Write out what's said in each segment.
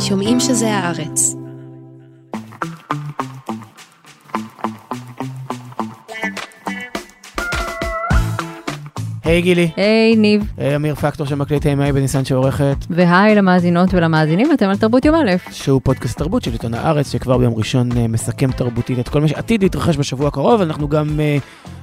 שומעים שזה הארץ. היי גילי. היי ניב. היי אמיר פקטור שמקליט היי בניסן שעורכת. והי למאזינות ולמאזינים, אתם על תרבות יום א'. שהוא פודקאסט תרבות של עיתון הארץ, שכבר ביום ראשון uh, מסכם תרבותית את כל מה שעתיד להתרחש בשבוע הקרוב, אנחנו גם uh,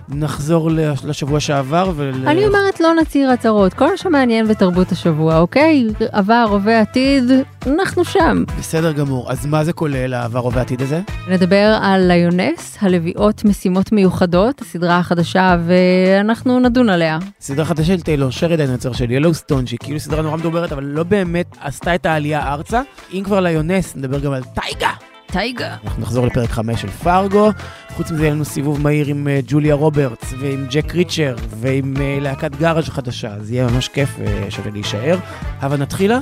נחזור לשבוע שעבר. ול... אני אומרת לא נצהיר הצהרות, כל מה שמעניין בתרבות השבוע, אוקיי? עבר, הווה, עתיד, אנחנו שם. בסדר גמור, אז מה זה כולל העבר, הווה, עתיד הזה? נדבר על ליונס, הלוויות משימות מיוחדות, הסדרה החדשה, ואנחנו נדון עליה. סדרה חדשה של טיילור שרידן, יוצר של ילוסטון, שהיא כאילו סדרה נורא מדוברת, אבל לא באמת עשתה את העלייה ארצה. אם כבר ליונס, נדבר גם על טייגה. טייגה. אנחנו נחזור לפרק 5 של פארגו. חוץ מזה, יהיה לנו סיבוב מהיר עם uh, ג'וליה רוברטס ועם ג'ק ריצ'ר ועם uh, להקת גאראז' חדשה, אז יהיה ממש כיף ושווה uh, להישאר. הבה נתחילה?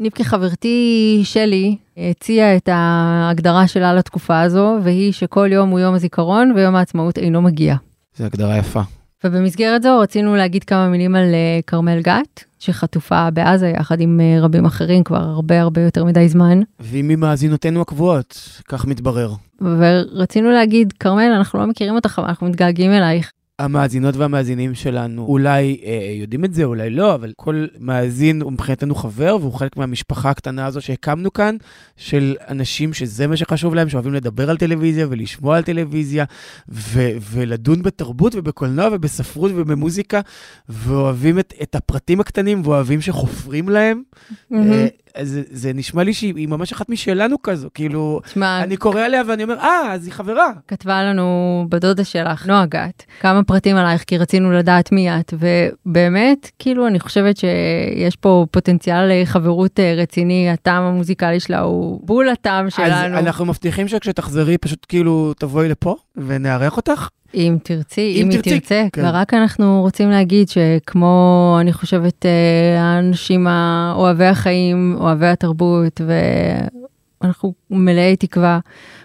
ניבקי חברתי שלי הציעה את ההגדרה שלה לתקופה הזו, והיא שכל יום הוא יום הזיכרון ויום העצמאות אינו מגיע. זו הגדרה יפה. ובמסגרת זו רצינו להגיד כמה מילים על אה, כרמל גת, שחטופה בעזה יחד עם אה, רבים אחרים כבר הרבה הרבה יותר מדי זמן. והיא ממאזינותינו הקבועות, כך מתברר. ורצינו להגיד, כרמל, אנחנו לא מכירים אותך, אבל אנחנו מתגעגעים אלייך. המאזינות והמאזינים שלנו אולי אה, יודעים את זה, אולי לא, אבל כל מאזין הוא מבחינתנו חבר, והוא חלק מהמשפחה הקטנה הזו שהקמנו כאן, של אנשים שזה מה שחשוב להם, שאוהבים לדבר על טלוויזיה ולשמוע על טלוויזיה, ו- ולדון בתרבות ובקולנוע ובספרות ובמוזיקה, ואוהבים את, את הפרטים הקטנים ואוהבים שחופרים להם. Mm-hmm. אה, זה, זה נשמע לי שהיא ממש אחת משלנו כזו, כאילו, שמה, אני קורא עליה ואני אומר, אה, אז היא חברה. כתבה לנו בדודה שלך, נועה גת, כמה פרטים עלייך, כי רצינו לדעת מי את, ובאמת, כאילו, אני חושבת שיש פה פוטנציאל לחברות אה, רציני, הטעם המוזיקלי שלה הוא בול הטעם שלנו. אז אנחנו מבטיחים שכשתחזרי, פשוט כאילו תבואי לפה ונארח אותך. אם תרצי, אם, אם היא תרצה. כן. ורק אנחנו רוצים להגיד שכמו, אני חושבת, אה, האנשים האוהבי החיים, אוהבי התרבות, ואנחנו מלאי תקווה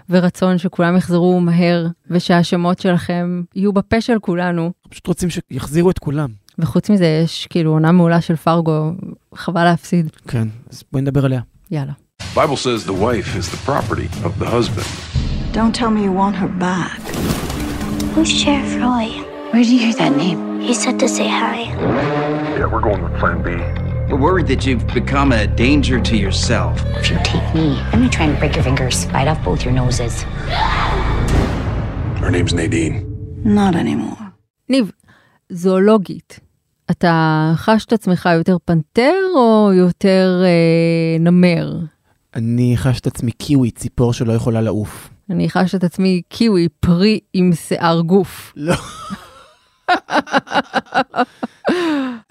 ורצון שכולם יחזרו מהר, ושהשמות שלכם יהיו בפה של כולנו. פשוט רוצים שיחזירו את כולם. וחוץ מזה, יש כאילו עונה מעולה של פרגו, חבל להפסיד. כן, אז בואי נדבר עליה. יאללה. Bible says the wife is the property of the husband. Don't tell me you want her back. Who's Sheriff Roy? Where did you hear that name? He said to say hi. Yeah, we're going with plan B. We're worried that you've become a danger to yourself. If you take me, I'm gonna try and break your fingers, bite off both your noses. Her name's Nadine. Not anymore. ניב, זואולוגית, אתה חש את עצמך יותר פנתר או יותר אה, נמר? אני חש את עצמי קיווי, ציפור שלא יכולה לעוף. אני חש את עצמי קיווי, פרי עם שיער גוף. לא.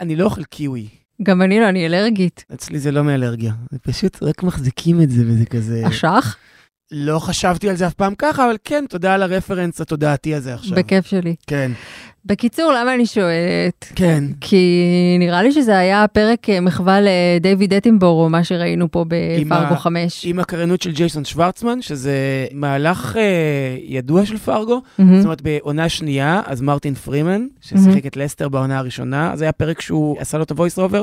אני לא אוכל קיווי. גם אני לא, אני אלרגית. אצלי זה לא מאלרגיה, זה פשוט רק מחזיקים את זה וזה כזה... אשך? לא חשבתי על זה אף פעם ככה, אבל כן, תודה על הרפרנס התודעתי הזה עכשיו. בכיף שלי. כן. בקיצור, למה אני שואלת? כן. כי נראה לי שזה היה פרק אה, מחווה לדייוויד אטינבורו, מה שראינו פה בפרגו 5. עם הקריינות של ג'ייסון שוורצמן, שזה מהלך אה, ידוע של פרגו. Mm-hmm. זאת אומרת, בעונה שנייה, אז מרטין פרימן, ששיחק mm-hmm. את לסטר בעונה הראשונה, אז היה פרק שהוא עשה לו את ה voice over,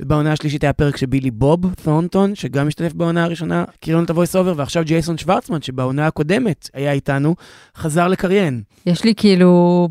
ובעונה השלישית היה פרק שבילי בוב ת'ורנטון, שגם השתתף בעונה הראשונה, קריין לו את ה voice over, ועכשיו ג'ייסון שוורצמן, שבעונה הקודמת היה איתנו, חזר לקריין. יש לי כאילו...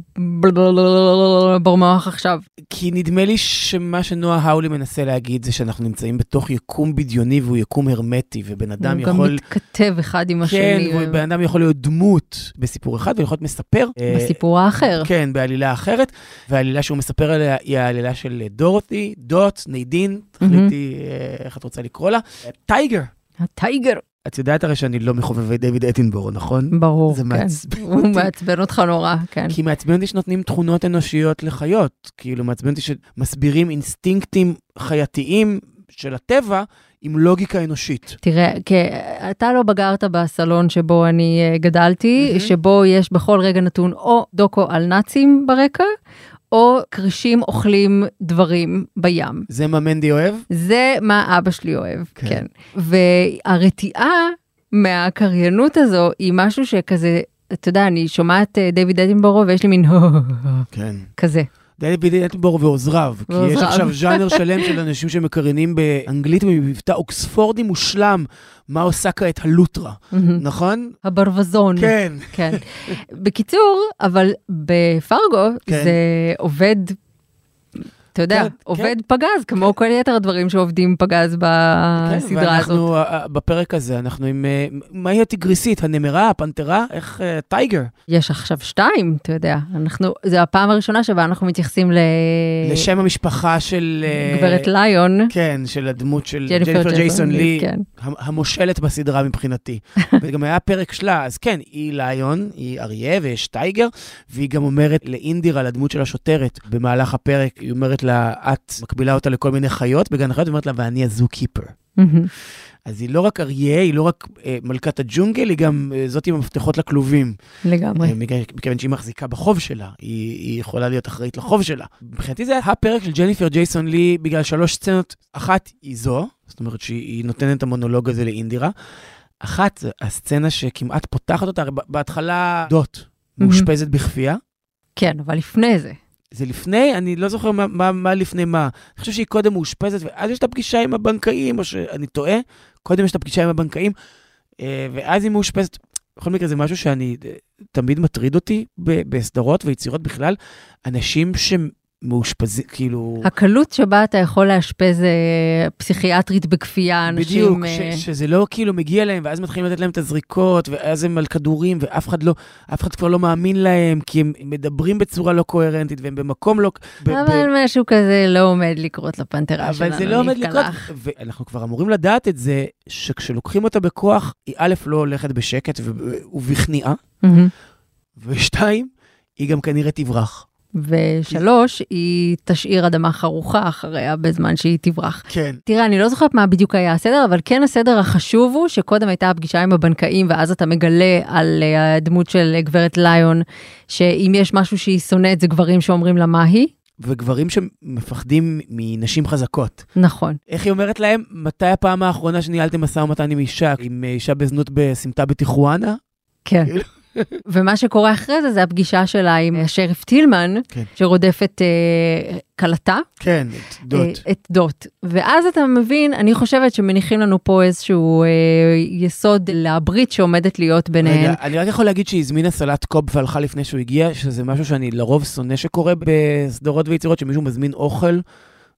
במוח עכשיו. כי נדמה לי שמה שנואה הולי מנסה להגיד זה שאנחנו נמצאים בתוך יקום בדיוני והוא יקום הרמטי, ובן אדם יכול... הוא גם מתכתב אחד עם השני. כן, ובן אדם יכול להיות דמות בסיפור אחד ויכול להיות מספר. בסיפור האחר. כן, בעלילה אחרת, והעלילה שהוא מספר עליה היא העלילה של דורותי, דוט, נידין, תחליטי איך את רוצה לקרוא לה. טייגר. הטייגר. את יודעת הרי שאני לא מחובבי דיוויד אטינבורו, נכון? ברור, זה כן. מעצבן הוא מעצבן אותך נורא, כן. כי מעצבן אותי שנותנים תכונות אנושיות לחיות. כאילו, מעצבן אותי שמסבירים אינסטינקטים חייתיים של הטבע עם לוגיקה אנושית. תראה, כי אתה לא בגרת בסלון שבו אני אה, גדלתי, mm-hmm. שבו יש בכל רגע נתון או דוקו על נאצים ברקע, או קרישים אוכלים דברים בים. זה מה מנדי אוהב? זה מה אבא שלי אוהב, כן. כן. והרתיעה מהקריינות הזו היא משהו שכזה, אתה יודע, אני שומעת דיוויד אדינבורו ויש לי מין כן. כזה. דייוויד אטנבורו ועוזריו. כי יש. עכשיו ז'אנר שלם של אנשים שמקרינים באנגלית במבטא אוקספורדי מושלם, מה עושה כעת הלוטרה. נכון? הברווזון. כן. כן. בקיצור, אבל בפרגו כן. זה עובד, אתה יודע, כן, עובד פגז, כמו כל יתר הדברים שעובדים פגז כן, בסדרה הזאת. ואנחנו, אה, אה, בפרק הזה, אנחנו עם, אה, מהי הטיגריסית? הנמרה, הפנתרה? איך, אה, טייגר. יש עכשיו שתיים, אתה יודע, אנחנו, זו הפעם הראשונה שבה אנחנו מתייחסים ל... לשם המשפחה של... גברת ליון. כן, של הדמות של ג'ניפר ג'ייסון לי, כן. המ- המושלת בסדרה מבחינתי. וגם היה פרק שלה, אז כן, היא ליון, היא אריה ויש טייגר, והיא גם אומרת לאינדירה, לדמות של השוטרת, במהלך הפרק, היא אומרת לה, את מקבילה אותה לכל מיני חיות בגן החיות, ואומרת לה, ואני הזו קיפר. מהמם. אז היא לא רק אריה, היא לא רק אה, מלכת הג'ונגל, היא גם אה, זאת עם המפתחות לכלובים. לגמרי. אה, מכיוון שהיא מחזיקה בחוב שלה, היא, היא יכולה להיות אחראית לחוב שלה. מבחינתי זה הפרק של ג'ניפר ג'ייסון לי בגלל שלוש סצנות. אחת היא זו, זאת אומרת שהיא נותנת את המונולוג הזה לאינדירה. אחת, הסצנה שכמעט פותחת אותה, הרי בהתחלה דוט מאושפזת בכפייה. כן, אבל לפני זה. זה לפני, אני לא זוכר מה, מה, מה לפני מה. אני חושב שהיא קודם מאושפזת, ואז יש את הפגישה עם הבנקאים, או שאני טועה, קודם יש את הפגישה עם הבנקאים, אה, ואז היא מאושפזת. בכל מקרה, זה משהו שאני, אה, תמיד מטריד אותי בסדרות ויצירות בכלל, אנשים שמאושפזים, כאילו... הקלות שבה אתה יכול לאשפז אה, פסיכיאטרית בכפייה אנשים... בדיוק, אה, ש, שזה לא כאילו מגיע להם, ואז מתחילים לתת להם את הזריקות, ואז הם על כדורים, ואף אחד לא, אף אחד כבר לא מאמין להם, כי הם מדברים בצורה לא קוהרנטית, והם במקום לא... ב- ב- אבל משהו כזה לא עומד לקרות לפנתרה שלנו, אבל זה לא עומד לקרות. ואנחנו כבר אמורים לדעת את זה, שכשלוקחים אותה בכוח, היא א', לא הולכת בשקט וב- ובכניעה. ושתיים, היא גם כנראה תברח. ושלוש, היא תשאיר אדמה חרוכה אחריה בזמן שהיא תברח. כן. תראה, אני לא זוכרת מה בדיוק היה הסדר, אבל כן הסדר החשוב הוא שקודם הייתה הפגישה עם הבנקאים, ואז אתה מגלה על אה, הדמות של גברת ליון, שאם יש משהו שהיא שונאת זה גברים שאומרים לה מה היא. וגברים שמפחדים מנשים חזקות. נכון. איך היא אומרת להם, מתי הפעם האחרונה שניהלתם משא ומתן עם אישה, עם אישה בזנות בסמטה בטיחואנה? כן. ומה שקורה אחרי זה, זה הפגישה שלה עם השריף טילמן, כן. שרודפת אה, כלתה. כן, את דוט. אה, את דוט. ואז אתה מבין, אני חושבת שמניחים לנו פה איזשהו אה, יסוד לברית שעומדת להיות ביניהן. רגע, אני רק יכול להגיד שהיא הזמינה סלט קוב והלכה לפני שהוא הגיע, שזה משהו שאני לרוב שונא שקורה בסדרות ויצירות, שמישהו מזמין אוכל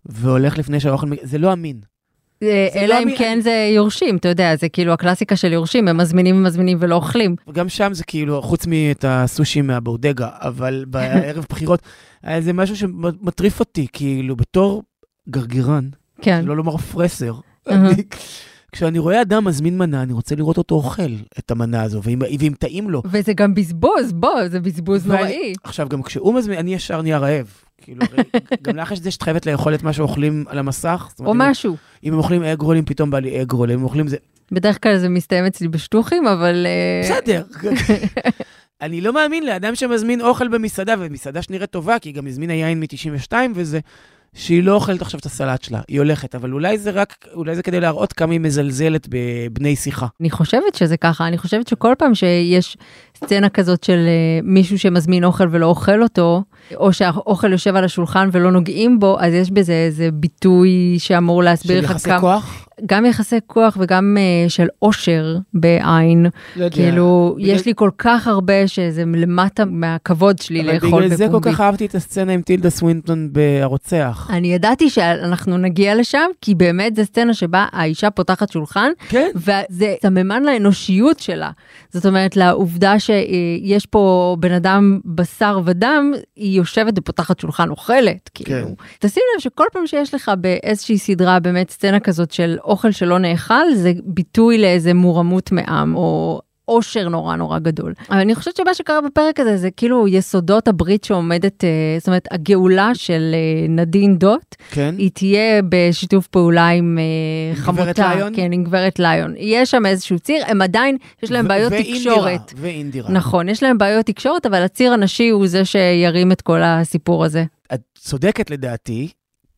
והולך לפני שהאוכל זה לא אמין. אה, אלא לא אם כן זה יורשים, אתה יודע, זה כאילו הקלאסיקה של יורשים, הם מזמינים ומזמינים ולא אוכלים. וגם שם זה כאילו, חוץ מאת הסושי מהבודגה, אבל בערב בחירות, היה זה משהו שמטריף אותי, כאילו, בתור גרגירן, כן. לא לומר פרסר. אני- כשאני רואה אדם מזמין מנה, אני רוצה לראות אותו אוכל את המנה הזו, ואם, ואם טעים לו. וזה גם בזבוז, בוא, זה בזבוז ואני- נוראי. עכשיו, גם כשהוא מזמין, אני ישר נהיה רעב. כאילו, גם לך יש את זה שאת חייבת לאכול את מה שאוכלים על המסך. או אומרת, משהו. אם הם אוכלים אגרולים, פתאום בא לי אגרול, אם הם אוכלים זה... בדרך כלל זה מסתיים אצלי בשטוחים, אבל... אה, בסדר. אני לא מאמין לאדם שמזמין אוכל במסעדה, ומסעדה שנראית טובה, כי היא גם הזמינה יין מ-92 וזה, שהיא לא אוכלת עכשיו את הסלט שלה, היא הולכת, אבל אולי זה רק, אולי זה כדי להראות כמה היא מזלזלת בבני שיחה. אני חושבת שזה ככה, אני חושבת שכל פעם שיש סצנה כזאת של אה, מישהו שמזמין אוכל ולא אוכל אותו, או שהאוכל יושב על השולחן ולא נוגעים בו, אז יש בזה איזה ביטוי שאמור של להסביר לך יחסי כמה, כוח? גם יחסי כוח וגם אה, של עושר בעין. לא יודע. כאילו, בגלל- יש לי כל כך הרבה שזה למטה מהכבוד שלי אבל לאכול בגלל זה כל בפומבי. כך אהבתי את הסצנה עם טילדה סווינטון בהרוצח. אני ידעתי שאנחנו נגיע לשם, כי באמת זו סצנה שבה האישה פותחת שולחן, כן. וזה סממן לאנושיות שלה. זאת אומרת, לעובדה שיש פה בן אדם בשר ודם, היא יושבת ופותחת שולחן אוכלת, כאילו. תשים לב שכל פעם שיש לך באיזושהי סדרה באמת סצנה כזאת של אוכל שלא נאכל, זה ביטוי לאיזה מורמות מעם, או... עושר נורא נורא גדול. אבל אני חושבת שמה שקרה בפרק הזה זה כאילו יסודות הברית שעומדת, אה, זאת אומרת הגאולה של אה, נדין דוט, כן. היא תהיה בשיתוף פעולה עם אה, חמותה, ליון? כן, עם גברת ליון. יש שם איזשהו ציר, הם עדיין, יש להם בעיות ואינדירה, תקשורת. ואינדירה. נכון, יש להם בעיות תקשורת, אבל הציר הנשי הוא זה שירים את כל הסיפור הזה. את צודקת לדעתי,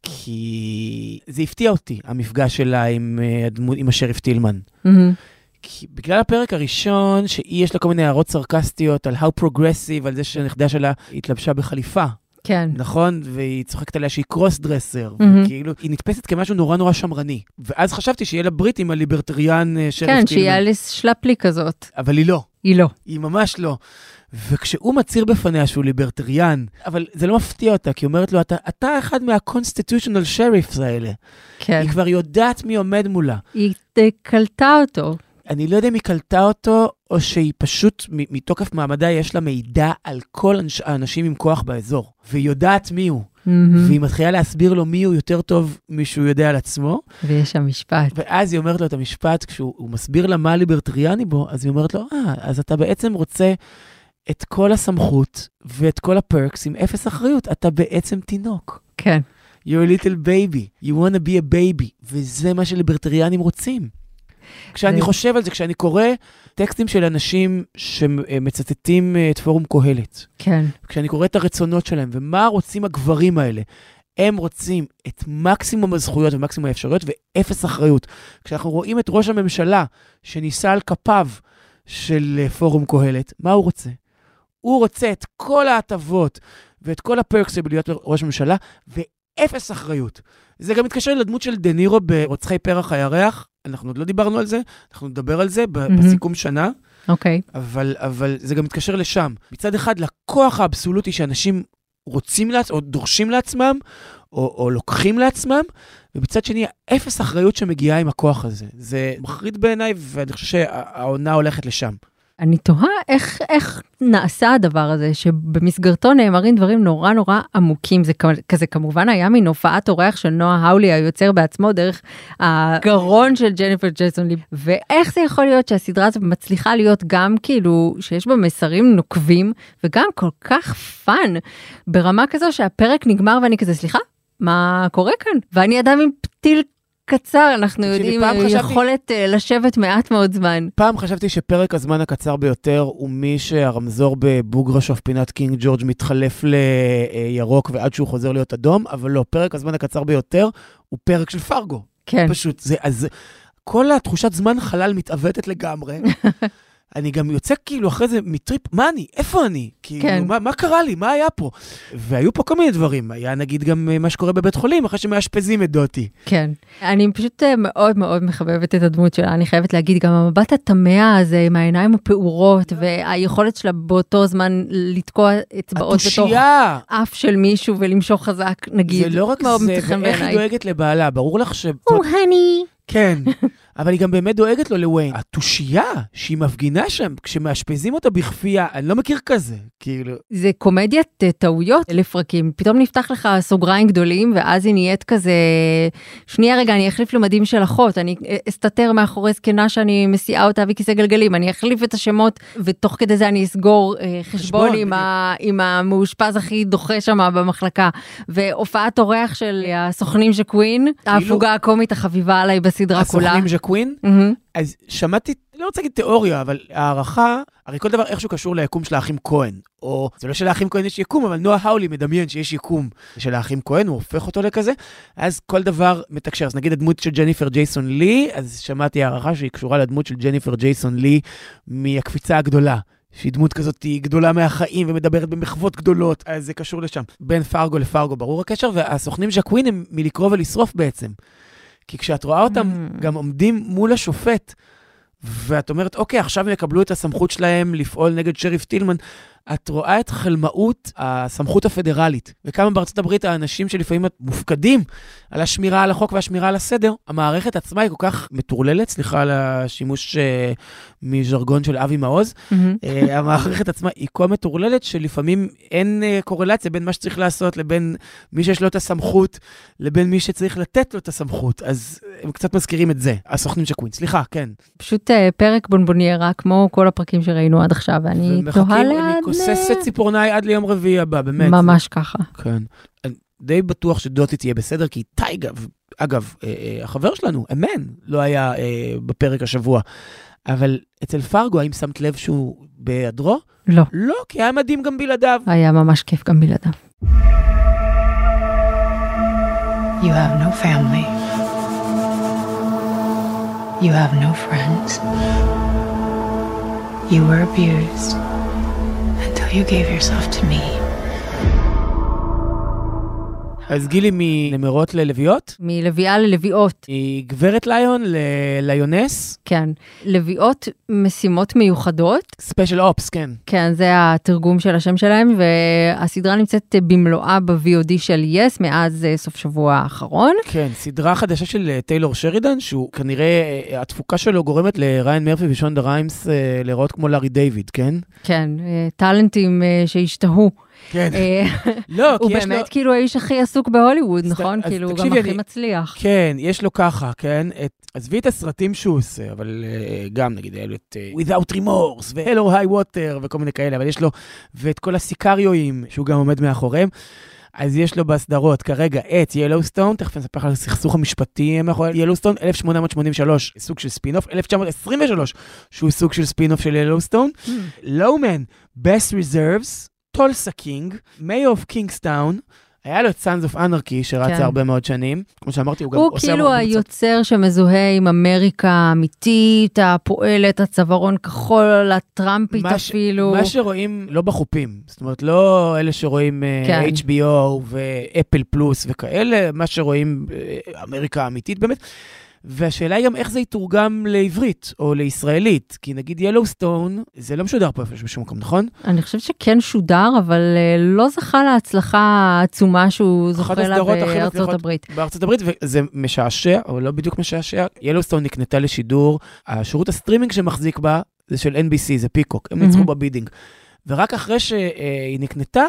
כי זה הפתיע אותי, המפגש שלה עם, אה, הדמות, עם השריף טילמן. מהמם. כי בגלל הפרק הראשון, שהיא יש לה כל מיני הערות סרקסטיות על how progressive, על זה שהנכדה שלה התלבשה בחליפה. כן. נכון? והיא צוחקת עליה שהיא קרוס דרסר, מהמם. וכאילו, היא נתפסת כמשהו נורא נורא שמרני. ואז חשבתי שיהיה לה ברית עם הליברטריאן אה, שריף כן, טילמן. שהיא אליס שלפלי כזאת. אבל היא לא. היא לא. היא ממש לא. וכשהוא מצהיר בפניה שהוא ליברטריאן, אבל זה לא מפתיע אותה, כי היא אומרת לו, אתה, אתה אחד מה-constitutional sheriffs האלה. כן. היא כבר יודעת מי עומד מולה. היא קלטה אותו. אני לא יודע אם היא קלטה אותו, או שהיא פשוט, מתוקף מעמדה, יש לה מידע על כל אנש- האנשים עם כוח באזור. והיא יודעת מי הוא. מהמם. והיא מתחילה להסביר לו מי הוא יותר טוב משהוא יודע על עצמו. ויש שם משפט. ואז היא אומרת לו את המשפט, כשהוא הוא מסביר לה מה ליברטריאני בו, אז היא אומרת לו, אה, אז אתה בעצם רוצה את כל הסמכות ואת כל הפרקס עם אפס אחריות. אתה בעצם תינוק. כן. You're a little baby. You want to be a baby. וזה מה שליברטריאנים רוצים. כשאני חושב על זה, כשאני קורא טקסטים של אנשים שמצטטים אה, את פורום קהלת, כן. כשאני קורא את הרצונות שלהם, ומה רוצים הגברים האלה, הם רוצים את מקסימום הזכויות ומקסימום האפשרויות ואפס אחריות. כשאנחנו רואים את ראש הממשלה שנישא על כפיו של אה, פורום קהלת, מה הוא רוצה? הוא רוצה את כל ההטבות ואת כל הפרקס של להיות ראש ממשלה, ואפס אחריות. זה גם מתקשר לדמות של דה נירו ברוצחי פרח הירח, אנחנו עוד לא דיברנו על זה, אנחנו נדבר על זה מהמם. בסיכום שנה. אוקיי. אבל, אבל זה גם מתקשר לשם. מצד אחד, לכוח האבסולוטי שאנשים רוצים לעצמם, או דורשים לעצמם, או, או לוקחים לעצמם, ומצד שני, האפס אחריות שמגיעה עם הכוח הזה. זה מחריד בעיניי, ואני חושב שהעונה הולכת לשם. אני תוהה איך, איך נעשה הדבר הזה, שבמסגרתו נאמרים דברים נורא נורא עמוקים. זה כזה כמובן היה מין הופעת אורח של נועה האולי היוצר בעצמו דרך הגרון של ג'ניפר ג'ייסון ליב. ואיך זה יכול להיות שהסדרה הזאת מצליחה להיות גם כאילו, שיש בה מסרים נוקבים, וגם כל כך fun, ברמה כזו שהפרק נגמר ואני כזה, סליחה? מה קורה כאן? ואני אדם עם פתיל קצר, אנחנו יודעים, חשבתי- יכולת אה, לשבת מעט מאוד זמן. פעם חשבתי שפרק הזמן הקצר ביותר הוא משהרמזור בבוגרשוב פינת קינג ג'ורג' מתחלף לירוק ועד שהוא חוזר להיות אדום, אבל לא, פרק הזמן הקצר ביותר הוא פרק של פרגו. כן. פשוט, זה, אז כל התחושת זמן חלל מתעוותת לגמרי. אני גם יוצא כאילו אחרי זה מטריפ, מה אני? איפה אני? כאילו, כן. מה, מה קרה לי? מה היה פה? והיו פה כל מיני דברים. היה נגיד גם אה, מה שקורה בבית חולים, אחרי שמאשפזים את דותי. כן. אני פשוט אה, מאוד מאוד מחבבת את הדמות שלה, אני חייבת להגיד, גם המבט התמה הזה עם העיניים הפעורות, והיכולת שלה באותו זמן לתקוע אצבעות בתוך! אף של מישהו ולמשוך חזק, נגיד. זה לא רק זה, ואיך היא. דואגת לבעלה. ברור לך ש... או, הני. כן, אבל היא גם באמת דואגת לו לוויין. התושייה שהיא מפגינה שם, כשמאשפזים אותה בכפייה, אני לא מכיר כזה, כאילו. זה קומדיית אה, טעויות לפרקים, פתאום נפתח לך סוגריים גדולים ואז היא נהיית כזה, שנייה רגע אני אחליף למדים של אחות, אני אה, אסתתר מאחורי זקנה שאני מסיעה אותה בכיסא גלגלים, אני אחליף את השמות ותוך כדי זה אני אסגור אה, חשבון חשבון, עם, ה, עם המאושפז הכי דוחה שם במחלקה. והופעת אורח של הסוכנים של קווין, ההפוגה הקומית החביבה עליי בסדרה כולה. הסוכנים ז'קווין, מהמם. אז שמעתי, לא רוצה להגיד תיאוריה, אבל הערכה, הרי כל דבר איכשהו קשור ליקום של האחים כהן. או, זה לא שלאחים כהן יש יקום, אבל נועה האולי מדמיין שיש יקום של האחים כהן, הוא הופך אותו לכזה, אז כל דבר מתקשר. אז נגיד הדמות של ג'ניפר ג'ייסון לי, אז שמעתי הערכה שהיא קשורה לדמות של ג'ניפר ג'ייסון לי מהקפיצה הגדולה. שהיא דמות כזאת היא גדולה מהחיים ומדברת במחוות גדולות, אז זה קשור לשם. בין פרגו לפרגו ברור הקשר, והסוכנים ז'קווין הם מלקרוא ולשרוף בעצם. כי כשאת רואה אותם Mm. גם עומדים מול השופט, ואת אומרת, אוקיי, עכשיו הם יקבלו את הסמכות שלהם לפעול נגד שריף טילמן, את רואה את חלמאות הסמכות הפדרלית. וכמה בארצות הברית האנשים שלפעמים מופקדים על השמירה על החוק והשמירה על הסדר, המערכת עצמה היא כל כך מטורללת, סליחה על השימוש uh, מז'רגון של אבי מעוז, מהמם. uh, המערכת עצמה היא כה מטורללת, שלפעמים אין uh, קורלציה בין מה שצריך לעשות לבין מי שיש לו את הסמכות, לבין מי שצריך לתת לו את הסמכות. אז הם קצת מזכירים את זה, הסוכנים של קווין. סליחה, כן. פשוט אה, פרק בונבוניירה כמו כל הפרקים שראינו עד עכשיו ואני תוהה אני לאן... כוססת ציפורניי עד ליום רביעי הבא, באמת. ממש ככה. כן. די בטוח שדוטי תהיה בסדר, כי טייגה, אגב, אה, אה, החבר שלנו, אמן, לא היה אה, בפרק השבוע. אבל אצל פרגו, האם שמת לב שהוא בהיעדרו? לא. לא, כי היה מדהים גם בלעדיו. היה ממש כיף גם בלעדיו. You have no family. You have no friends. You were abused until you gave yourself to me. אז גילי מנמרות ללוויות? מלוויה ללוויות. היא גברת ליון לליונס? כן. לביאות משימות מיוחדות. Special Ops, כן. כן, זה התרגום של השם שלהם, והסדרה נמצאת במלואה ב-VOD של יס מאז אה, סוף שבוע האחרון. כן, סדרה חדשה של אה, טיילור שרידן, שהוא כנראה, אה, התפוקה שלו גורמת לריין מרפי ושונדה ריימס להיראות כמו לארי דיוויד, כן? כן, טאלנטים שהשתהו. כן. לא, כי יש לו... הוא באמת כאילו האיש הכי עסוק בהוליווד, נכון? כאילו, הוא גם הכי מצליח. כן, יש לו ככה, כן? עזבי את הסרטים שהוא עושה, אבל גם נגיד, היה לו את Without Remorse, ו- Hell or High Water, וכל מיני כאלה, אבל יש לו, ואת כל הסיקאריואים, שהוא גם עומד מאחוריהם. אז יש לו בסדרות כרגע את ילוסטון, תכף אני אספר לך על הסכסוך המשפטי מאחורי ילוסטון, 1883, סוג של ספינוף, 1923, שהוא סוג של ספינוף של ילוסטון, Lawmen, Bass Reeves, Tulsa King, Mayor of Kingstown, היה לו את of Anarchy, שרץ כן. הרבה מאוד שנים. כמו שאמרתי, הוא, הוא גם עושה... הוא כאילו היוצר שמזוהה עם אמריקה האמיתית, הפועלת, הצווארון כחול, הטראמפית מש, אפילו. מה שרואים לא בחופים, זאת אומרת, לא אלה שרואים אה, כן. HBO ואפל פלוס וכאלה, מה שרואים אה, אמריקה האמיתית באמת. והשאלה היא גם איך זה יתורגם לעברית או לישראלית, כי נגיד ילוסטון, זה לא משודר פה איפה בשום מקום, נכון? אני חושבת שכן שודר, אבל uh, לא זכה להצלחה העצומה שהוא זוכה לה בארצות הברית. בארצות הברית, וזה משעשע, או לא בדיוק משעשע, ילוסטון נקנתה לשידור, השירות הסטרימינג שמחזיק בה זה של NBC, זה פיקוק, הם ניצחו. ב bidding. ורק אחרי שהיא נקנתה,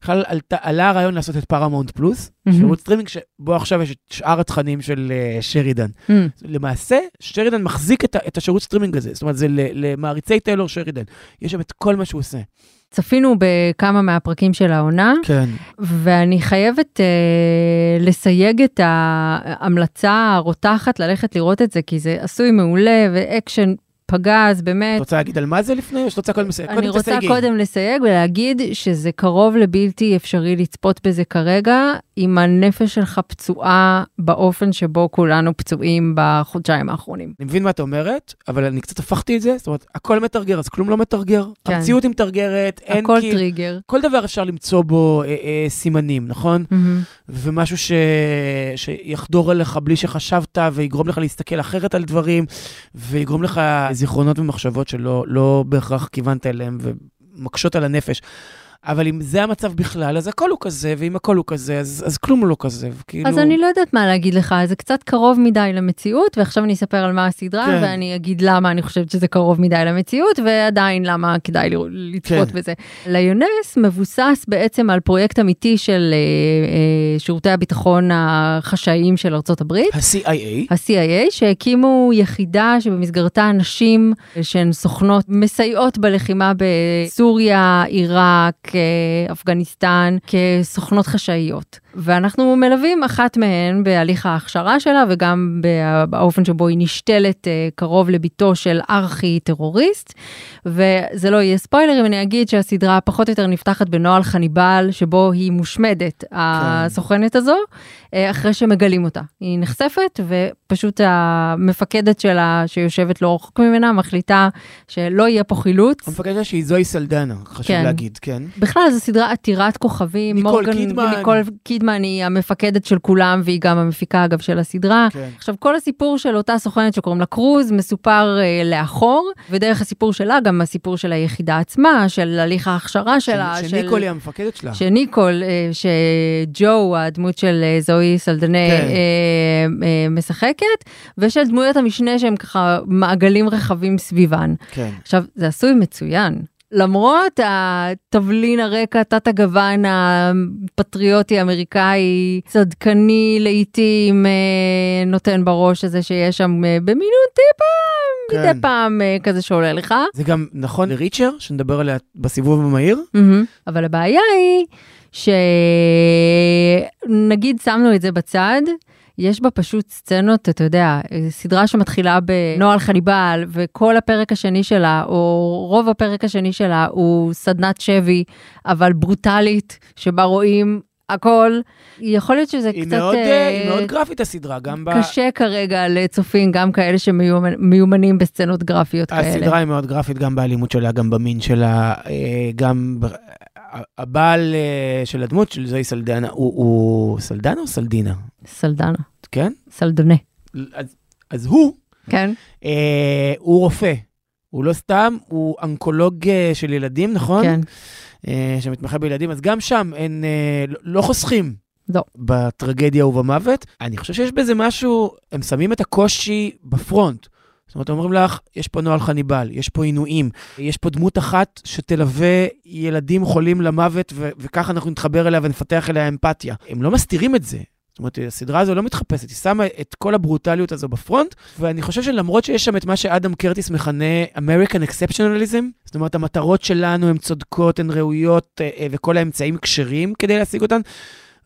בכלל עלה הרעיון לעשות את פארמונט פלוס, mm-hmm. שירות סטרימינג שבו עכשיו יש את שאר התכנים של uh, שרידן. Mm-hmm. למעשה, שרידן מחזיק את, את השירות סטרימינג הזה, זאת אומרת, זה למעריצי טיילור שרידן. יש שם את כל מה שהוא עושה. צפינו בכמה מהפרקים של העונה, כן. ואני חייבת uh, לסייג את ההמלצה הרותחת ללכת לראות את זה, כי זה עשוי מעולה ואקשן פגז, באמת. את רוצה להגיד על מה זה לפני, או שאת רוצה קודם לסייג? אני רוצה קודם לסייג ולהגיד שזה קרוב לבלתי אפשרי לצפות בזה כרגע, אם הנפש שלך פצועה באופן שבו כולנו פצועים בחודשיים האחרונים. אני מבין מה את אומרת, אבל אני קצת הפכתי את זה, זאת אומרת, הכל מתרגר, אז כלום לא מתרגר. כן. המציאות היא מתרגרת, אין הכל כאילו... טריגר. כל דבר אפשר למצוא בו אה, אה, סימנים, נכון? Mm-hmm. ומשהו ש... שיחדור אליך בלי שחשבת, ויגרום לך להסתכל אחרת על דברים, ויגרום לך זיכרונות ומחשבות שלא לא בהכרח כיוונת אליהם ומקשות על הנפש. אבל אם זה המצב בכלל, אז הכל הוא כזה, ואם הכל הוא כזה, אז, אז כלום הוא לא כזה. כאילו... אז אני לא יודעת מה להגיד לך, זה קצת קרוב מדי למציאות, ועכשיו אני אספר על מה הסדרה, כן. ואני אגיד למה אני חושבת שזה קרוב מדי למציאות, ועדיין למה כדאי לצפות כן. בזה. ליונס מבוסס בעצם על פרויקט אמיתי של אה, אה, שירותי הביטחון החשאיים של ארצות הברית. ה-CIA. ה-CIA, שהקימו יחידה שבמסגרתה נשים שהן סוכנות מסייעות בלחימה בסוריה, עיראק, אפגניסטן כסוכנות חשאיות. ואנחנו מלווים אחת מהן בהליך ההכשרה שלה וגם באופן שבו היא נשתלת אה, קרוב לביתו של ארכי טרוריסט. וזה לא יהיה ספוילר אם אני אגיד שהסדרה פחות או יותר נפתחת בנוהל חניבל שבו היא מושמדת, כן. הסוכנת הזו, אחרי שמגלים אותה. היא נחשפת ופשוט המפקדת שלה שיושבת לא רחוק ממנה מחליטה שלא יהיה פה חילוץ. המפקדת שהיא זוהי סלדנה, חשוב כן. להגיד, כן. בכלל זו סדרה עתירת כוכבים. ניקול מורגן, קידמן. ניקול קידמן היא המפקדת של כולם והיא גם המפיקה אגב של הסדרה. כן. עכשיו כל הסיפור של אותה סוכנת שקוראים לה קרוז מסופר אה, לאחור ודרך הסיפור שלה גם הסיפור של היחידה עצמה של הליך ההכשרה שלה. שניקול של, היא המפקדת שלה. שניקול, אה, שג'ו הדמות של אה, זוהי סלדנה כן. אה, אה, משחקת ושל דמויות המשנה שהם ככה מעגלים רחבים סביבן. כן. עכשיו זה עשוי מצוין. למרות התבלין הרקע, תת הגוון הפטריוטי האמריקאי, צדקני לעיתים, אה, נותן בראש הזה שיש שם אה, במינון טיפה, כן. מדי פעם אה, כזה שעולה לך. זה גם נכון לריצ'ר, שנדבר עליה בסיבוב המהיר. Mm-hmm. אבל הבעיה היא שנגיד שמנו את זה בצד. יש בה פשוט סצנות, אתה יודע, סדרה שמתחילה בנוהל חניבל, וכל הפרק השני שלה, או רוב הפרק השני שלה, הוא סדנת שבי, אבל ברוטלית, שבה רואים הכל. יכול להיות שזה היא קצת... מאוד, uh, היא מאוד גרפית הסדרה, גם ב... קשה כרגע לצופים, גם כאלה שמיומנים בסצנות גרפיות הסדרה כאלה. הסדרה היא מאוד גרפית, גם באלימות שלה, גם במין שלה, אה, גם... הבעל uh, של הדמות של זוהי סלדנה, הוא, הוא סלדנה או סלדינה? סלדנה. כן? סלדונה. אז, אז הוא, כן. uh, הוא רופא. הוא לא סתם, הוא אנקולוג uh, של ילדים, נכון? כן. Uh, שמתמחה בילדים, אז גם שם אין, uh, לא חוסכים. לא. בטרגדיה ובמוות. אני חושב שיש בזה משהו, הם שמים את הקושי בפרונט. זאת אומרת, אומרים לך, יש פה נוהל חניבל, יש פה עינויים, יש פה דמות אחת שתלווה ילדים חולים למוות, ו- וככה אנחנו נתחבר אליה ונפתח אליה אמפתיה. הם לא מסתירים את זה. זאת אומרת, הסדרה הזו לא מתחפשת, היא שמה את כל הברוטליות הזו בפרונט, ואני חושב שלמרות שיש שם את מה שאדם קרטיס מכנה American Exceptionalism, זאת אומרת, המטרות שלנו הן צודקות, הן ראויות, אה, אה, וכל האמצעים כשרים כדי להשיג אותן,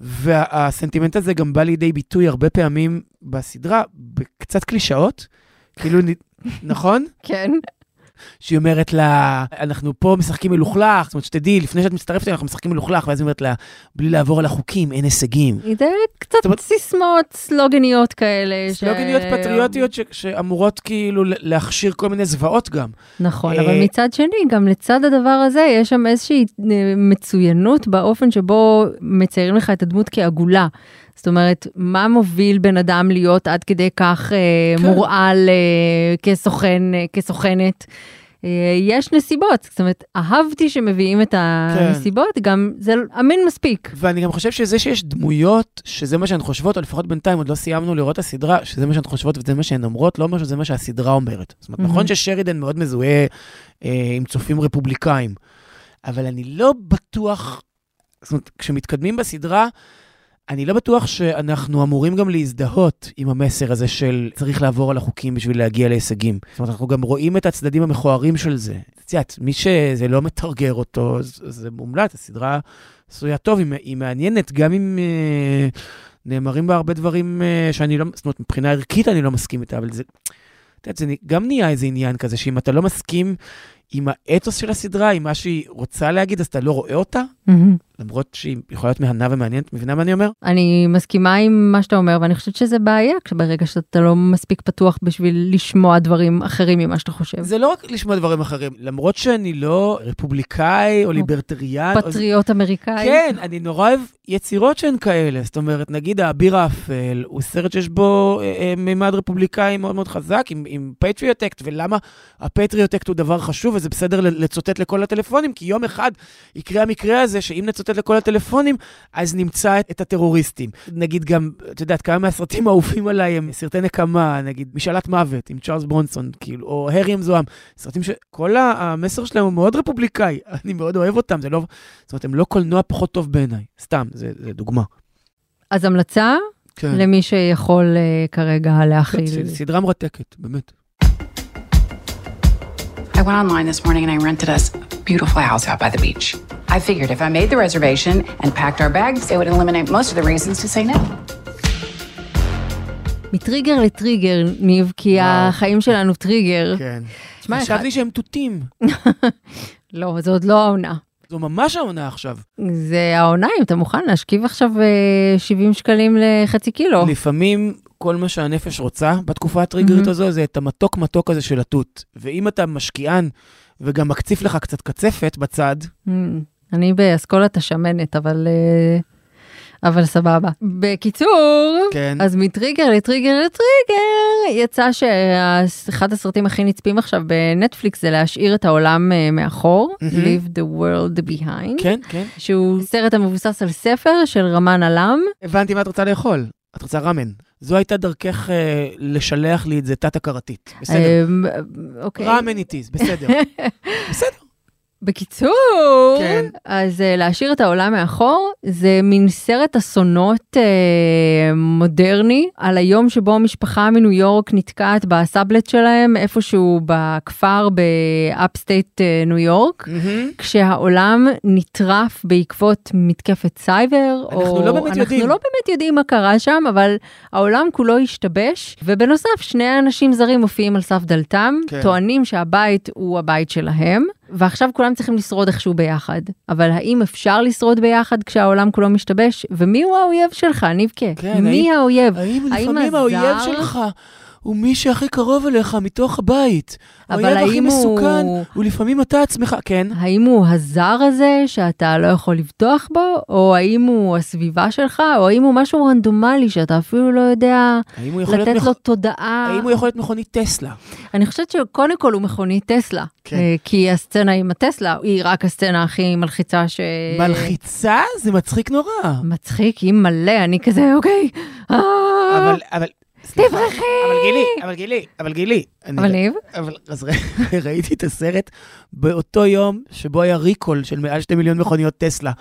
והסנטימנט הזה גם בא לידי ביטוי הרבה פעמים בסדרה, בקצת קלישאות, כאילו, נכון? כן. שהיא אומרת לה, אנחנו פה משחקים מלוכלך, זאת אומרת, שתדעי, לפני שאת מצטרפת אנחנו משחקים מלוכלך, ואז היא אומרת לה, בלי לעבור על החוקים, אין הישגים. זה קצת אומרת, סיסמאות סלוגניות כאלה. סלוגניות ש... פטריוטיות ש... שאמורות כאילו להכשיר כל מיני זוועות גם. נכון, אבל אה, מצד שני, גם לצד הדבר הזה, יש שם איזושהי אה, מצוינות באופן שבו מציירים לך את הדמות כעגולה. זאת אומרת, מה מוביל בן אדם להיות עד כדי כך אה, כן. מורעל אה, כסוכן, אה, כסוכנת? יש נסיבות, זאת אומרת, אהבתי שמביאים את הנסיבות, כן. גם זה אמין מספיק. ואני גם חושב שזה שיש דמויות, שזה מה שהן חושבות, או לפחות בינתיים עוד לא סיימנו לראות את הסדרה, שזה מה שהן חושבות וזה מה שהן אומרות, לא אומר שזה מה שהסדרה אומרת. זאת אומרת, mm-hmm. נכון ששרידן מאוד מזוהה אה, עם צופים רפובליקאים, אבל אני לא בטוח, זאת אומרת, כשמתקדמים בסדרה, אני לא בטוח שאנחנו אמורים גם להזדהות עם המסר הזה של צריך לעבור על החוקים בשביל להגיע להישגים. זאת אומרת, אנחנו גם רואים את הצדדים המכוערים של זה. את יודעת, מי שזה לא מתרגר אותו, זה מומלץ, הסדרה עשויה טוב, היא, היא מעניינת, גם אם אה, נאמרים בה הרבה דברים אה, שאני לא, זאת אומרת, מבחינה ערכית אני לא מסכים איתה, אבל זה, את יודעת, זה גם נהיה איזה עניין כזה, שאם אתה לא מסכים עם האתוס של הסדרה, עם מה שהיא רוצה להגיד, אז אתה לא רואה אותה, mm-hmm. למרות שהיא יכולה להיות מהנה ומעניינת, מבינה מה אני אומר? אני מסכימה עם מה שאתה אומר, ואני חושבת שזה בעיה, כשברגע שאתה לא מספיק פתוח בשביל לשמוע דברים אחרים ממה שאתה חושב. זה לא רק לשמוע דברים אחרים, למרות שאני לא רפובליקאי או ליברטריאן. פטריוט או... אמריקאי. כן, אני נורא אוהב יצירות שהן כאלה. זאת אומרת, נגיד האביר האפל, הוא סרט שיש בו אה, אה, מימד רפובליקאי מאוד מאוד חזק, עם, עם Patriot Act, ולמה הפטריוטקט הוא דבר חשוב, וזה בסדר לצוטט לכל הטלפונים, כי יום אחד יקרה המקרה הזה, שאם נצטט לכל הטלפונים, אז נמצא את, את הטרוריסטים. נגיד גם, את יודעת, כמה מהסרטים האהובים עליי הם סרטי נקמה, נגיד משאלת מוות עם צ'ארלס ברונסון, כאילו, או הארי המזוהם, סרטים שכל המסר שלהם הוא מאוד רפובליקאי, אני מאוד אוהב אותם, זה לא, זאת אומרת, הם לא קולנוע פחות טוב בעיניי, סתם, זה, זה דוגמה. אז המלצה? כן. למי שיכול uh, כרגע להכיל. סדרה מרתקת, באמת. I went online this morning and I rented us a beautiful house out by the beach. I figured if I made the reservation and packed our bags, it would eliminate most of the reasons to say no. מטריגר לטריגר, ניב, כי החיים שלנו טריגר. כן. חשבתי שהם תותים. לא, זה עוד לא העונה. זו ממש העונה עכשיו. זה העונה, אם אתה מוכן להשכיב עכשיו 70 אה, שקלים לחצי קילו. לפעמים כל מה שהנפש רוצה בתקופה הטריגרית mm-hmm. הזו, זה את המתוק מתוק הזה של התות. ואם אתה משקיען וגם מקציף לך קצת קצפת בצד... Mm, אני באסכולת השמנת, אבל... Uh... אבל סבבה. בקיצור, כן. אז מטריגר לטריגר לטריגר, יצא שאחד הסרטים הכי נצפים עכשיו בנטפליקס זה להשאיר את העולם uh, מאחור, mm-hmm. Leave the world behind. כן, כן. שהוא סרט המבוסס על ספר של רמן עלם. הבנתי מה את רוצה לאכול. את רוצה ראמן. זו הייתה דרכך אה, לשלח לי את זה תת-הכרתית. בסדר. אמ, אוקיי. ראמן it is, בסדר. בסדר. בקיצור, כן. אז uh, להשאיר את העולם מאחור זה מין סרט אסונות uh, מודרני על היום שבו המשפחה מניו יורק נתקעת בסאבלט שלהם איפשהו בכפר ב upstate uh, ניו יורק, mm-hmm. כשהעולם נטרף בעקבות מתקפת סייבר. אנחנו או... לא באמת אנחנו יודעים. אנחנו לא באמת יודעים מה קרה שם, אבל העולם כולו השתבש, ובנוסף שני אנשים זרים מופיעים על סף דלתם, כן. טוענים שהבית הוא הבית שלהם. ועכשיו כולם צריכים לשרוד איכשהו ביחד. אבל האם אפשר לשרוד ביחד כשהעולם כולו משתבש? ומי הוא האויב שלך, ניבקה? כן, מי האויב? האם לפעמים האויב שלך הוא מי שהכי קרוב אליך מתוך הבית. אבל האויב הכי האם הוא- מסוכן, הוא לפעמים אתה עצמך, כן. האם הוא הזר הזה שאתה לא יכול לבטוח בו, או האם הוא הסביבה שלך, או האם הוא משהו רנדומלי שאתה אפילו לא יודע לתת מכ- לו תודעה? האם הוא יכול להיות מכונית טסלה? אני חושבת שקודם כל הוא מכונית טסלה, כן. אה, כי הסצנה עם הטסלה היא רק הסצנה הכי מלחיצה ש... מלחיצה? זה מצחיק נורא. מצחיק, היא מלא, אני כזה, אוקיי, אה, אבל, אבל... תברחי! אבל גילי, אבל גילי, אבל גילי. אבל ניב? אבל אז ראיתי את הסרט באותו יום שבו היה ריקול של מעל שתי מיליון מכוניות טסלה.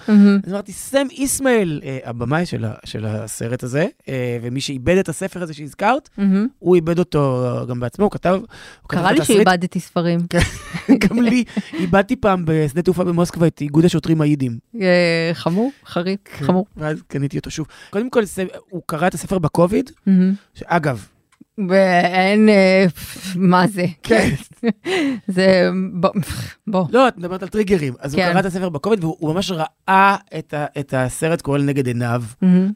אז אמרתי, סם איסמעאל, אה, הבמאי של הסרט הזה, אה, ומי שאיבד את הספר הזה שהזכרת. הוא איבד אותו גם בעצמו, הוא כתב... קרה את לי. שאיבדתי ספרים. גם לי, איבדתי פעם בשדה תעופה במוסקבה את איגוד השוטרים היידים. אה, חמור, חריף, כן. חמור. ואז קניתי אותו שוב. קודם כל, הוא קרא את הספר בקוביד, מהמם. שאגב, ואין, אה, מה זה? כן. זה, בוא. לא, את מדברת על טריגרים. אז הוא כן. קרא את הספר בקוביד, והוא ממש ראה את הסרט קורה לנגד עיניו.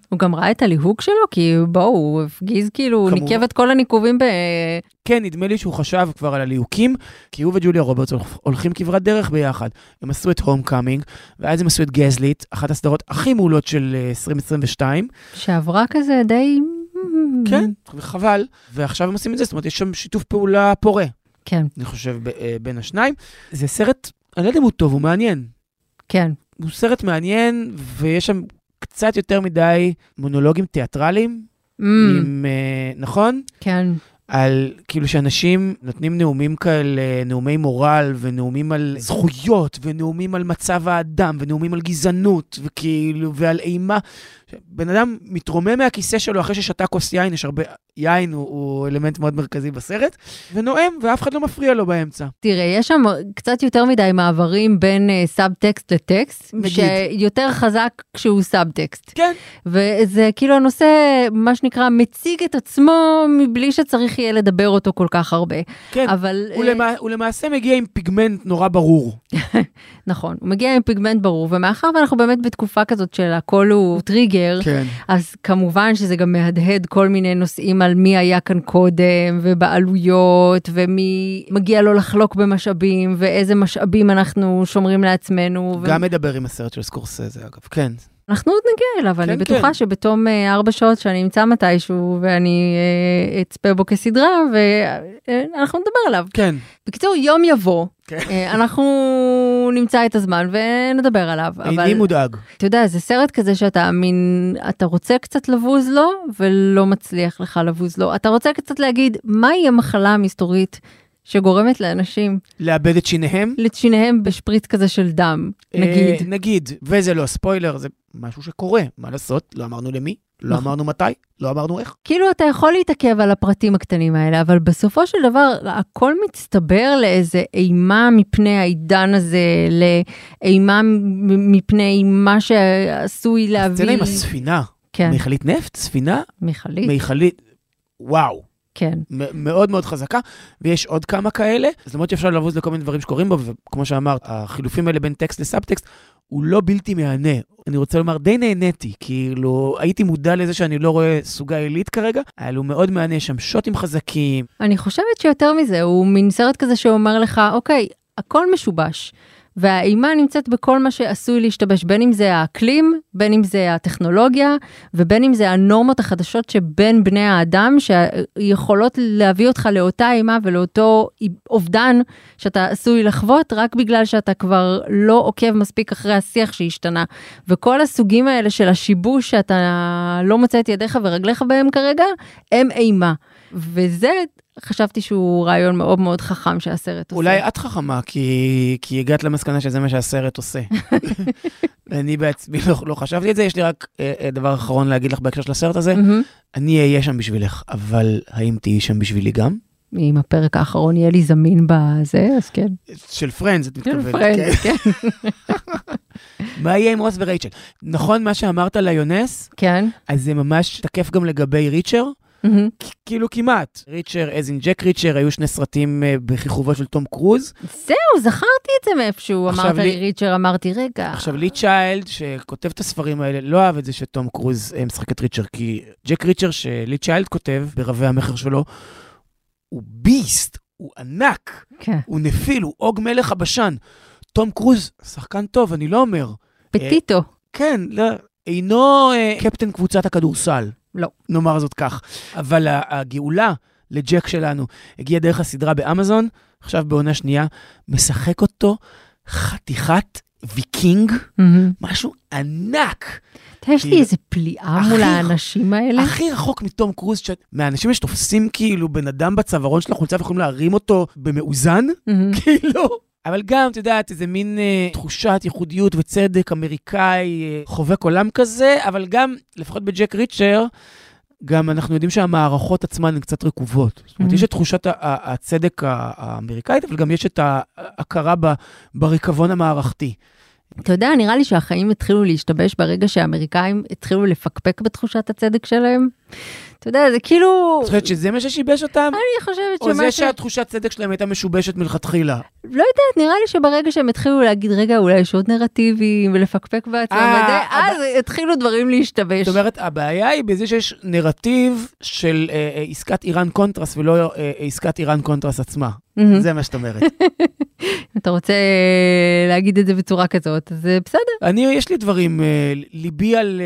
הוא גם ראה את הליהוק שלו, כי בואו, הוא הפגיז כאילו, הוא. ניקב את כל הניקובים ב... כן, נדמה לי שהוא חשב כבר על הליהוקים, כי הוא וג'וליה רוברטס הולכ- הולכים כברת דרך ביחד. הם עשו את Homecoming, ואז הם עשו את Gaslit, אחת הסדרות הכי מעולות של אה, 2022. שעברה כזה די... כן, וחבל. ועכשיו הם עושים את זה, זאת אומרת, יש שם שיתוף פעולה פורה, כן, אני חושב, ב- אה, בין השניים. זה סרט, אני לא יודע אם הוא טוב, הוא מעניין. כן. הוא סרט מעניין, ויש שם קצת יותר מדי מונולוגים תיאטרליים, Mm, עם, אה, נכון? כן. על כאילו שאנשים נותנים נאומים כאלה, נאומי מורל, ונאומים על זכויות, ונאומים על מצב האדם, ונאומים על גזענות, וכאילו, ועל אימה. בן אדם מתרומם מהכיסא שלו אחרי ששתה כוס יין, יש הרבה... יין הוא, הוא אלמנט מאוד מרכזי בסרט, ונואם, ואף אחד לא מפריע לו באמצע. תראה, יש שם קצת יותר מדי מעברים בין uh, סאבטקסט לטקסט, נגיד. שיותר חזק כשהוא סאבטקסט. כן. וזה כאילו הנושא, מה שנקרא, מציג את עצמו מבלי שצריך יהיה לדבר אותו כל כך הרבה. כן. אבל... הוא, אה, למע... הוא למעשה מגיע עם פיגמנט נורא ברור. נכון, הוא מגיע עם פיגמנט ברור, ומאחר ואנחנו באמת בתקופה כזאת של הכל הוא טריגר, כן. אז כמובן שזה גם מהדהד כל מיני נושאים על מי היה כאן קודם, ובעלויות, ומי מגיע לו לחלוק במשאבים, ואיזה משאבים אנחנו שומרים לעצמנו. ו- גם מדבר עם הסרט של סקורסזה, אגב. כן. אנחנו עוד נגיע אליו, אני כן, בטוחה כן. שבתום אה, ארבע שעות שאני אמצא מתישהו, ואני אה, אצפה בו כסדרה, ואנחנו נדבר עליו. כן. בקיצור, יום יבוא, כן. אה, אנחנו נמצא את הזמן ונדבר עליו. אבל איני מודאג. אתה יודע, זה סרט כזה שאתה מין, אתה רוצה קצת לבוז לו, ולא מצליח לך לבוז לו. אתה רוצה קצת להגיד, מהי המחלה המסתורית שגורמת לאנשים לאבד את שיניהם. לשיניהם בשפריץ כזה של דם, נגיד. אה, נגיד, וזה לא ספוילר, זה משהו שקורה, מה לעשות? לא אמרנו למי, לא נכון. אמרנו מתי, לא אמרנו איך. כאילו אתה יכול להתעכב על הפרטים הקטנים האלה, אבל בסופו של דבר הכל מצטבר לאיזה אימה מפני העידן הזה, לאימה מפני מה שעשוי להביא... הסצנה עם הספינה, כן, מכלית נפט, ספינה, מכלית, מכלית, וואו, כן. מאוד מאוד חזקה, ויש עוד כמה כאלה, אז למרות שאפשר לבוז לכל מיני דברים שקורים בו, וכמו שאמרת, החילופים האלה בין טקסט לסאבטקסט, הוא לא בלתי מהנה. אני רוצה לומר, די נהניתי, כאילו, הייתי מודע לזה שאני לא רואה סוגה עילית כרגע, אבל הוא מאוד מהנה, שם שוטים חזקים, אני חושבת שיותר מזה, הוא מין סרט כזה שאומר לך, אוקיי, הכל משובש. והאימה נמצאת בכל מה שעשוי להשתבש, בין אם זה האקלים, בין אם זה הטכנולוגיה, ובין אם זה הנורמות החדשות שבין בני האדם, שיכולות להביא אותך לאותה אימה ולאותו אובדן שאתה עשוי לחוות, רק בגלל שאתה כבר לא עוקב מספיק אחרי השיח שהשתנה. וכל הסוגים האלה של השיבוש שאתה לא מוצא את ידיך ורגליך בהם כרגע, הם אימה. וזה חשבתי שהוא רעיון מאוד מאוד חכם שהסרט עושה. אולי את חכמה, כי, כי הגעת למסקנה שזה מה שהסרט עושה. אני בעצמי לא, לא חשבתי את זה, יש לי רק אה, אה, דבר אחרון להגיד לך בהקשר של הסרט הזה. אני אהיה שם בשבילך, אבל האם תהיי שם בשבילי גם? אם הפרק האחרון יהיה לי זמין בזה, אז כן. של פרנדס, את מתכוונת. פרנדס, כן. מה יהיה עם רוס ורייצ'ל? נכון מה שאמרת ליונס, כן. אז זה ממש תקף גם לגבי ריצ'ר. כאילו כמעט. ריצ'ר, אז אין ג'ק ריצ'ר, היו שני סרטים אה, בכיכובו של תום קרוז. זהו, זכרתי את זה מאיפשהו. אמרת לי ריצ'ר, אמרתי, רגע. עכשיו, לי צ'יילד, שכותב את הספרים האלה, לא אהב את זה שתום קרוז אה, משחק את ריצ'ר, כי ג'ק ריצ'ר, שלי צ'יילד כותב ברבי המכר שלו, הוא beast, הוא ענק, כן. הוא נפיל, הוא עוג מלך הבשן. תום קרוז, שחקן טוב, אני לא אומר. פטיט. כן, לא, אינו אה, קפטן קבוצת הכדורסל. לא. נאמר זאת כך. אבל הגאולה לג'ק שלנו הגיעה דרך הסדרה באמזון, עכשיו בעונה שנייה, משחק אותו חתיכת ויקינג, מהמם. משהו ענק. אתה יש לי כאילו, איזה פליאה מול האנשים האלה. הכי רחוק מתום קרוז. מהאנשים שתופסים כאילו בן אדם בצווארון של החולצה ויכולים להרים אותו במאוזן. כאילו. אבל גם, את יודעת, איזה מין אה, תחושת ייחודיות וצדק אמריקאי אה, חובק עולם כזה, אבל גם, לפחות בג'ק ריצ'ר, גם אנחנו יודעים שהמערכות עצמן הן קצת רקובות. זאת אומרת, Mhm. יש את תחושת הצדק האמריקאית, אבל גם יש את ההכרה בריקבון המערכתי. אתה יודע, נראה לי שהחיים התחילו להשתבש ברגע שהאמריקאים התחילו לפקפק בתחושת הצדק שלהם. אתה יודע, זה כאילו... את חושבת שזה מה ששיבש אותם? אני חושבת או זה שמה ש... שהתחושת צדק שלהם הייתה משובשת מלכתחילה? לא יודעת, נראה לי שברגע שהם התחילו להגיד, רגע, אולי יש עוד נרטיבים, ולפקפק בעצמם, אה, אז התחילו דברים להשתבש. זאת אומרת, הבעיה היא בזה שיש נרטיב של אה, אה, עסקת איראן קונטרס ולא עסקת איראן קונטרס עצמה. זה מה שאת אומרת. אם אתה רוצה להגיד את זה בצורה כזאת, אז בסדר. אני, יש לי דברים, ליבי על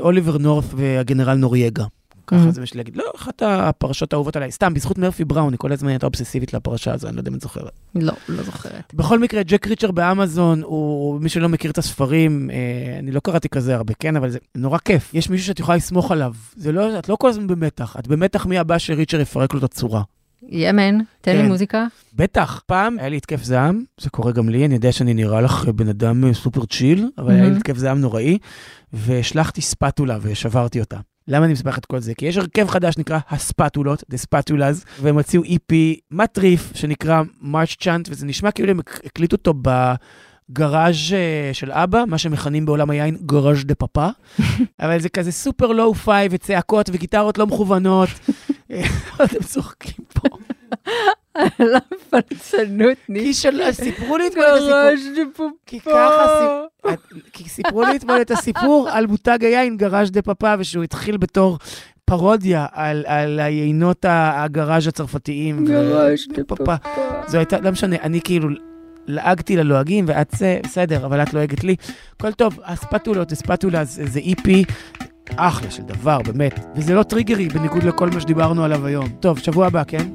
אוליבר נורת והגנרל נורייגה. ככה Mhm. זה לי להגיד. לא, אחת הפרשות האהובות עליי. סתם, בזכות מרפי בראון, היא כל הזמן הייתה אובססיבית לפרשה הזו, אני לא יודע אם את זוכרת. לא, לא זוכרת. בכל מקרה, ג'ק ריצ'ר באמזון, הוא, מי שלא מכיר את הספרים, אה, אני לא קראתי כזה הרבה, כן, אבל זה נורא כיף. יש מישהו שאת יכולה לסמוך עליו. זה לא, את לא כל הזמן במתח, את במתח מי הבא שריצ'ר יפרק לו את הצורה. ימן, תן לי כן. מוזיקה. בטח. פעם היה לי התקף זעם, זה קורה גם לי, אני יודע שאני נראה לך בן אדם אה, סופר צ'יל, אבל היה לי מהמם. התקף זעם נוראי, והשלכתי ספטולה ושברתי אותה. למה אני מספר לך את כל זה? כי יש הרכב חדש שנקרא הספטולות, The Spatulas, והם הוציאו EP מטריף שנקרא March Chant, וזה נשמע כאילו הם הק- הקליטו אותו בגראז' אה, של אבא, מה שמכנים בעולם היין גראז' דה פאפה, אבל זה כזה סופר לואו פיי וצעקות וגיטרות לא מכוונות. אה, אתם צוחקים פה. על הפלצנות, כי. סיפרו לי אתמול את הסיפור. כי ככה כי סיפרו לי אתמול את הסיפור על מותג היין Garage de Papa, ושהוא התחיל בתור פרודיה על, על היינות ה garage הצרפתיים. Garage de Papa. זו הייתה, לא משנה, אני כאילו לעגתי ללועגים, ואת זה, בסדר, אבל את לועגת לי. הכל טוב, הספטולות, הספטולה זה איפי. אחלה של דבר, באמת. וזה לא טריגרי, בניגוד לכל מה שדיברנו עליו היום. טוב, שבוע הבא, כן?